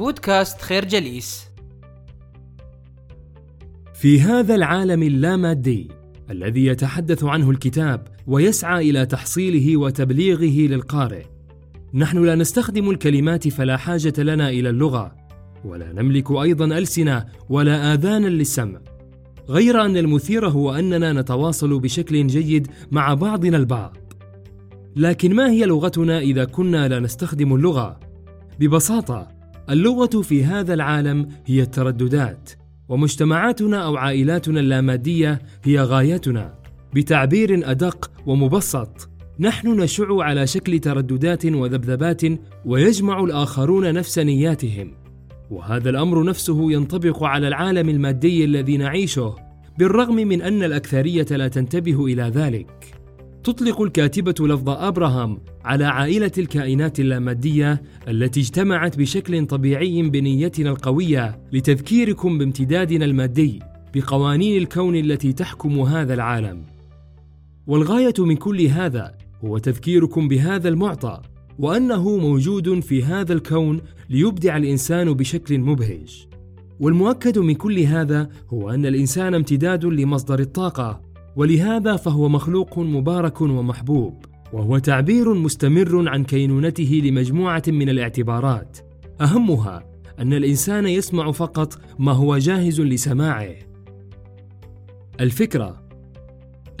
بودكاست خير جليس. في هذا العالم اللامادي الذي يتحدث عنه الكتاب ويسعى إلى تحصيله وتبليغه للقارئ نحن لا نستخدم الكلمات فلا حاجة لنا إلى اللغة ولا نملك أيضا ألسنة ولا اذانا للسمع. غير أن المثير هو أننا نتواصل بشكل جيد مع بعضنا البعض. لكن ما هي لغتنا إذا كنا لا نستخدم اللغة؟ ببساطة اللغة في هذا العالم هي الترددات ومجتمعاتنا أو عائلاتنا اللامادية هي غايتنا. بتعبير أدق ومبسط نحن نشع على شكل ترددات وذبذبات ويجمع الآخرون نفس نياتهم. وهذا الأمر نفسه ينطبق على العالم المادي الذي نعيشه بالرغم من أن الأكثرية لا تنتبه إلى ذلك. تطلق الكاتبة لفظ أبراهام على عائلة الكائنات اللامادية التي اجتمعت بشكل طبيعي بنيتنا القوية لتذكيركم بامتدادنا المادي بقوانين الكون التي تحكم هذا العالم. والغاية من كل هذا هو تذكيركم بهذا المعطى وأنه موجود في هذا الكون ليبدع الإنسان بشكل مبهج. والمؤكد من كل هذا هو أن الإنسان امتداد لمصدر الطاقة ولهذا فهو مخلوق مبارك ومحبوب وهو تعبير مستمر عن كينونته لمجموعة من الاعتبارات. أهمها أن الإنسان يسمع فقط ما هو جاهز لسماعه. الفكرة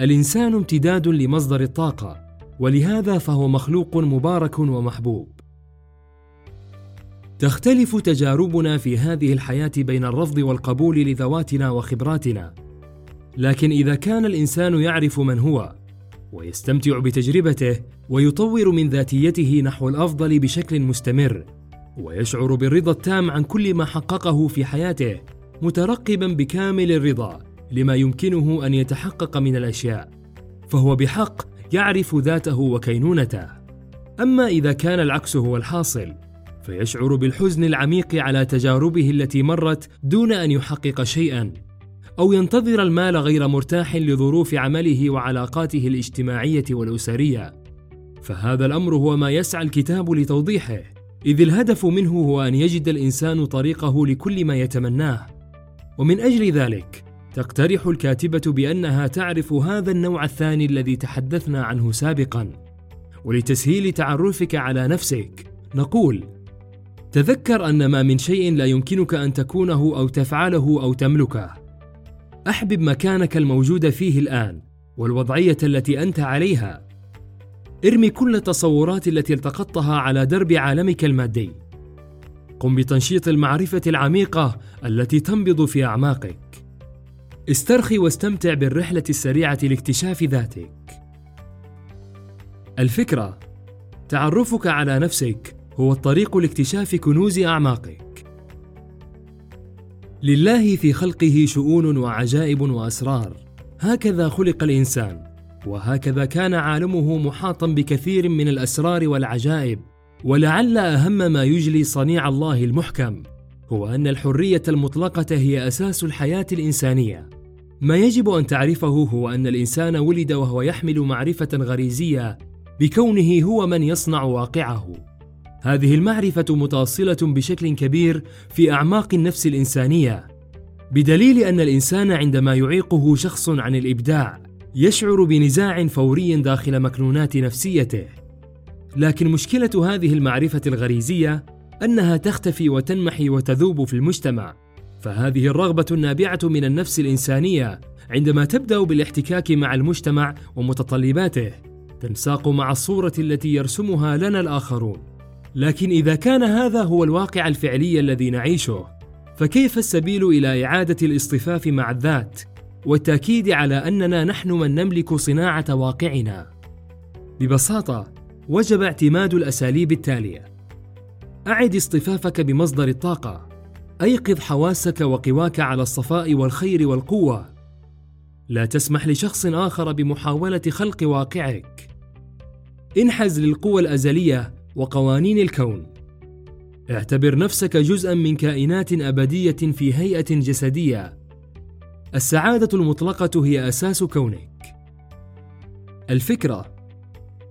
الإنسان امتداد لمصدر الطاقة ولهذا فهو مخلوق مبارك ومحبوب. تختلف تجاربنا في هذه الحياة بين الرفض والقبول لذواتنا وخبراتنا. لكن إذا كان الإنسان يعرف من هو ويستمتع بتجربته ويطور من ذاتيته نحو الأفضل بشكل مستمر ويشعر بالرضا التام عن كل ما حققه في حياته مترقبا بكامل الرضا لما يمكنه أن يتحقق من الأشياء فهو بحق يعرف ذاته وكينونته. أما إذا كان العكس هو الحاصل فيشعر بالحزن العميق على تجاربه التي مرت دون أن يحقق شيئا. أو ينتظر المال غير مرتاح لظروف عمله وعلاقاته الاجتماعية والأسرية. فهذا الأمر هو ما يسعى الكتاب لتوضيحه إذ الهدف منه هو أن يجد الإنسان طريقه لكل ما يتمناه. ومن أجل ذلك تقترح الكاتبة بأنها تعرف هذا النوع الثاني الذي تحدثنا عنه سابقا. ولتسهيل تعرفك على نفسك نقول تذكر أن ما من شيء لا يمكنك أن تكونه أو تفعله أو تملكه. أحبب مكانك الموجود فيه الآن والوضعية التي أنت عليها. ارمي كل التصورات التي التقطتها على درب عالمك المادي. قم بتنشيط المعرفة العميقة التي تنبض في أعماقك. استرخي واستمتع بالرحلة السريعة لاكتشاف ذاتك. الفكرة تعرفك على نفسك هو الطريق لاكتشاف كنوز أعماقك. لله في خلقه شؤون وعجائب وأسرار. هكذا خلق الإنسان وهكذا كان عالمه محاطا بكثير من الأسرار والعجائب ولعل أهم ما يجلي صنيع الله المحكم هو أن الحرية المطلقة هي أساس الحياة الإنسانية. ما يجب أن تعرفه هو أن الإنسان ولد وهو يحمل معرفة غريزية بكونه هو من يصنع واقعه. هذه المعرفة متأصلة بشكل كبير في أعماق النفس الإنسانية، بدليل أن الإنسان عندما يعيقه شخص عن الإبداع، يشعر بنزاع فوري داخل مكنونات نفسيته. لكن مشكلة هذه المعرفة الغريزية أنها تختفي وتنمحي وتذوب في المجتمع، فهذه الرغبة النابعة من النفس الإنسانية عندما تبدأ بالاحتكاك مع المجتمع ومتطلباته، تنساق مع الصورة التي يرسمها لنا الآخرون. لكن إذا كان هذا هو الواقع الفعلي الذي نعيشه فكيف السبيل إلى إعادة الاصطفاف مع الذات والتأكيد على أننا نحن من نملك صناعة واقعنا؟ ببساطة وجب اعتماد الأساليب التالية. أعد اصطفافك بمصدر الطاقة. أيقظ حواسك وقواك على الصفاء والخير والقوة. لا تسمح لشخص آخر بمحاولة خلق واقعك. انحز للقوى الأزلية وقوانين الكون. اعتبر نفسك جزءا من كائنات أبدية في هيئة جسدية. السعادة المطلقة هي أساس كونك. الفكرة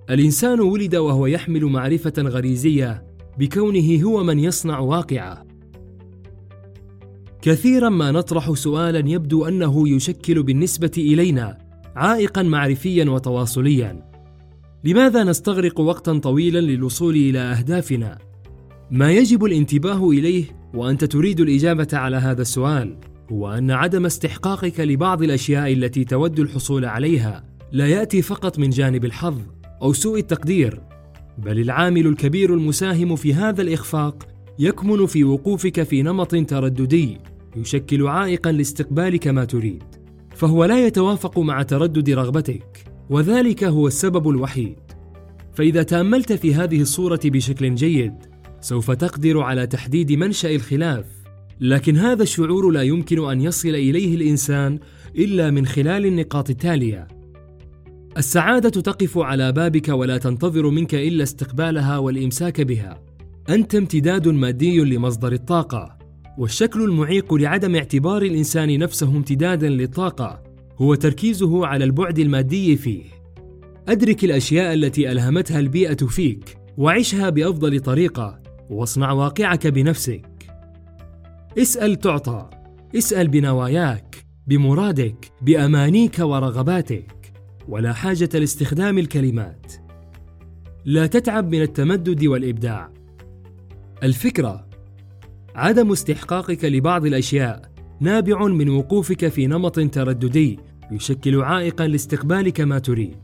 الإنسان ولد وهو يحمل معرفة غريزية بكونه هو من يصنع واقعة. كثيرا ما نطرح سؤالا يبدو أنه يشكل بالنسبة إلينا عائقا معرفيا وتواصليا. لماذا نستغرق وقتا طويلا للوصول إلى أهدافنا؟ ما يجب الانتباه إليه وأنت تريد الإجابة على هذا السؤال هو أن عدم استحقاقك لبعض الأشياء التي تود الحصول عليها لا يأتي فقط من جانب الحظ أو سوء التقدير بل العامل الكبير المساهم في هذا الإخفاق يكمن في وقوفك في نمط ترددي يشكل عائقا لاستقبالك ما تريد فهو لا يتوافق مع تردد رغبتك. وذلك هو السبب الوحيد. فإذا تاملت في هذه الصورة بشكل جيد سوف تقدر على تحديد منشأ الخلاف. لكن هذا الشعور لا يمكن أن يصل إليه الإنسان إلا من خلال النقاط التالية. السعادة تقف على بابك ولا تنتظر منك إلا استقبالها والإمساك بها. أنت امتداد مادي لمصدر الطاقة والشكل المعيق لعدم اعتبار الإنسان نفسه امتدادا للطاقة. هو تركيزه على البعد المادي فيه. أدرك الأشياء التي ألهمتها البيئة فيك وعشها بأفضل طريقة واصنع واقعك بنفسك. اسأل تعطى اسأل بنواياك بمرادك بأمانيك ورغباتك ولا حاجة لاستخدام الكلمات. لا تتعب من التمدد والإبداع. الفكرة عدم استحقاقك لبعض الأشياء نابع من وقوفك في نمط ترددي يشكل عائقا لاستقبالك ما تريد.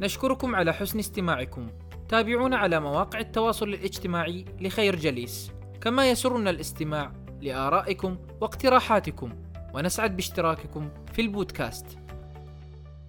نشكركم على حسن استماعكم. تابعونا على مواقع التواصل الاجتماعي لخير جليس. كما يسرنا الاستماع لآرائكم واقتراحاتكم ونسعد باشتراككم في البودكاست.